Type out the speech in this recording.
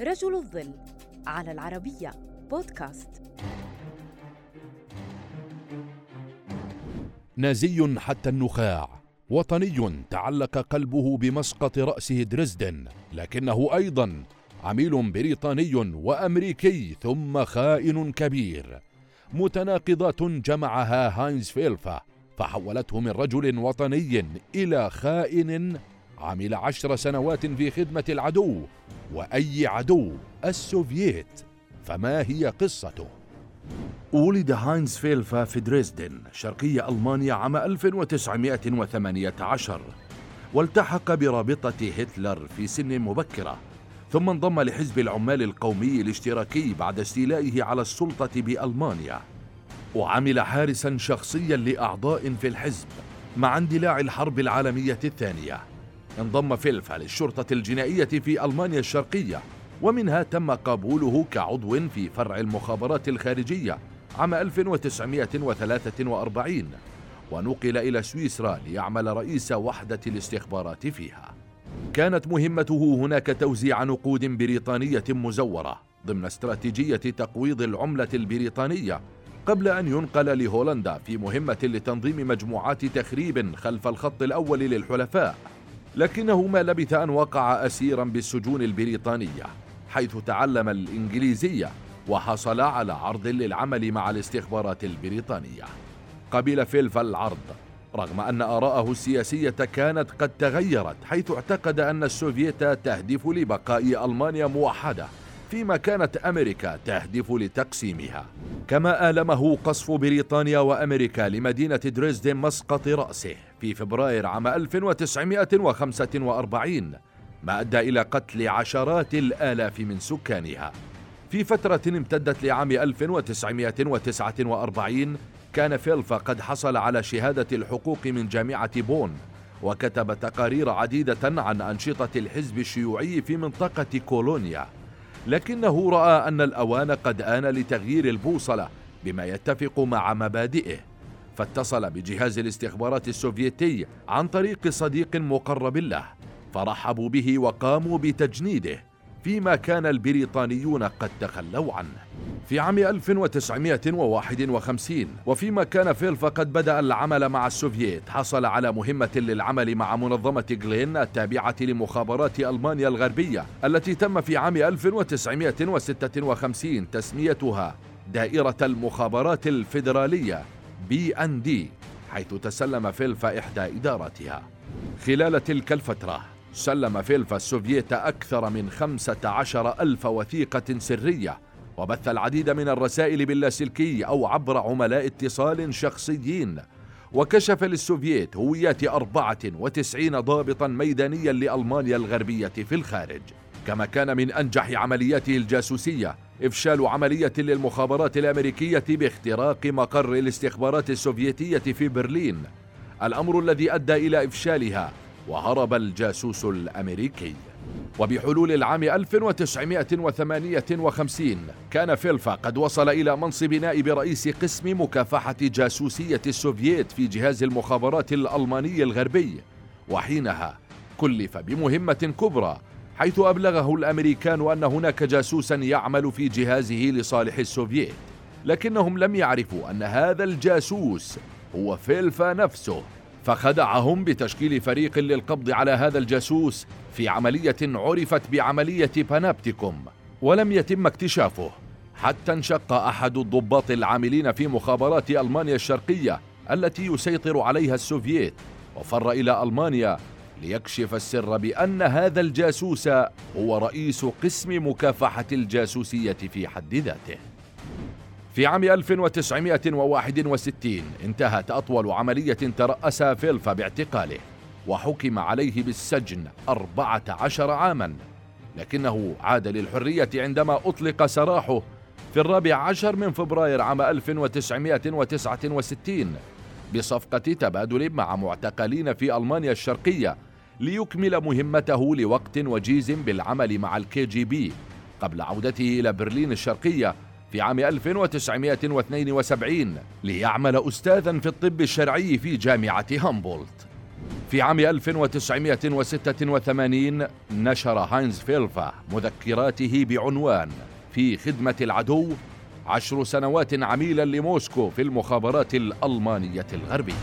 رجل الظل على العربية بودكاست. نازي حتى النخاع وطني تعلق قلبه بمسقط رأسه دريسدن لكنه أيضا عميل بريطاني وأمريكي ثم خائن كبير. متناقضات جمعها هاينز فيلفا فحولته من رجل وطني إلى خائن عمل عشر سنوات في خدمة العدو وأي عدو السوفييت فما هي قصته؟ ولد هاينز فيلفا في دريسدن شرقي ألمانيا عام 1918 والتحق برابطة هتلر في سن مبكرة ثم انضم لحزب العمال القومي الاشتراكي بعد استيلائه على السلطة بألمانيا. وعمل حارسا شخصيا لأعضاء في الحزب مع اندلاع الحرب العالمية الثانية. انضم فيلفا للشرطة الجنائية في ألمانيا الشرقية ومنها تم قبوله كعضو في فرع المخابرات الخارجية عام 1943 ونقل إلى سويسرا ليعمل رئيس وحدة الاستخبارات فيها. كانت مهمته هناك توزيع نقود بريطانية مزورة ضمن استراتيجية تقويض العملة البريطانية قبل أن ينقل لهولندا في مهمة لتنظيم مجموعات تخريب خلف الخط الأول للحلفاء. لكنه ما لبث أن وقع أسيرا بالسجون البريطانية حيث تعلم الإنجليزية وحصل على عرض للعمل مع الاستخبارات البريطانية. قبل فيلفا العرض رغم أن آراءه السياسية كانت قد تغيرت حيث اعتقد أن السوفييت تهدف لبقاء ألمانيا موحدة. فيما كانت أمريكا تهدف لتقسيمها. كما آلمه قصف بريطانيا وأمريكا لمدينة دريسدن مسقط رأسه في فبراير عام 1945 ما أدى إلى قتل عشرات الآلاف من سكانها. في فترة امتدت لعام 1949 كان فيلفا قد حصل على شهادة الحقوق من جامعة بون وكتب تقارير عديدة عن أنشطة الحزب الشيوعي في منطقة كولونيا. لكنه رأى أن الأوان قد آن لتغيير البوصلة بما يتفق مع مبادئه فاتصل بجهاز الاستخبارات السوفيتي عن طريق صديق مقرب له فرحبوا به وقاموا بتجنيده. فيما كان البريطانيون قد تخلوا عنه. في عام 1951 وفيما كان فيلفا قد بدأ العمل مع السوفييت حصل على مهمة للعمل مع منظمة جيلين التابعة لمخابرات ألمانيا الغربية التي تم في عام 1956 تسميتها دائرة المخابرات الفيدرالية BND حيث تسلم فيلفا إحدى إداراتها. خلال تلك الفترة سلم فيلفا السوفييت أكثر من خمسة عشر ألف وثيقة سرية وبث العديد من الرسائل باللاسلكي أو عبر عملاء اتصال شخصيين. وكشف للسوفييت هويات 94 ضابطا ميدانيا لألمانيا الغربية في الخارج. كما كان من أنجح عملياته الجاسوسية إفشال عملية للمخابرات الأمريكية باختراق مقر الاستخبارات السوفيتية في برلين. الأمر الذي أدى إلى إفشالها وهرب الجاسوس الأمريكي. وبحلول العام 1958 كان فيلفا قد وصل إلى منصب نائب رئيس قسم مكافحة جاسوسية السوفييت في جهاز المخابرات الألماني الغربي. وحينها كلف بمهمة كبرى حيث أبلغه الأمريكان أن هناك جاسوسا يعمل في جهازه لصالح السوفييت. لكنهم لم يعرفوا أن هذا الجاسوس هو فيلفا نفسه. فخدعهم بتشكيل فريق للقبض على هذا الجاسوس في عملية عرفت بعملية بانابتيكوم ولم يتم اكتشافه. حتى انشق أحد الضباط العاملين في مخابرات ألمانيا الشرقية التي يسيطر عليها السوفييت وفر إلى ألمانيا ليكشف السر بأن هذا الجاسوس هو رئيس قسم مكافحة الجاسوسية في حد ذاته. في عام 1961 انتهت أطول عملية ترأسها فيلفا باعتقاله وحكم عليه بالسجن 14 عاما. لكنه عاد للحرية عندما أطلق سراحه في الرابع عشر من فبراير عام 1969 بصفقة تبادل مع معتقلين في ألمانيا الشرقية ليكمل مهمته لوقت وجيز بالعمل مع ال KGB قبل عودته إلى برلين الشرقية في عام 1972 ليعمل أستاذا في الطب الشرعي في جامعة هومبولت. في عام 1986 نشر هاينز فيلفا مذكراته بعنوان في خدمة العدو عشر سنوات عميلا لموسكو في المخابرات الألمانية الغربية.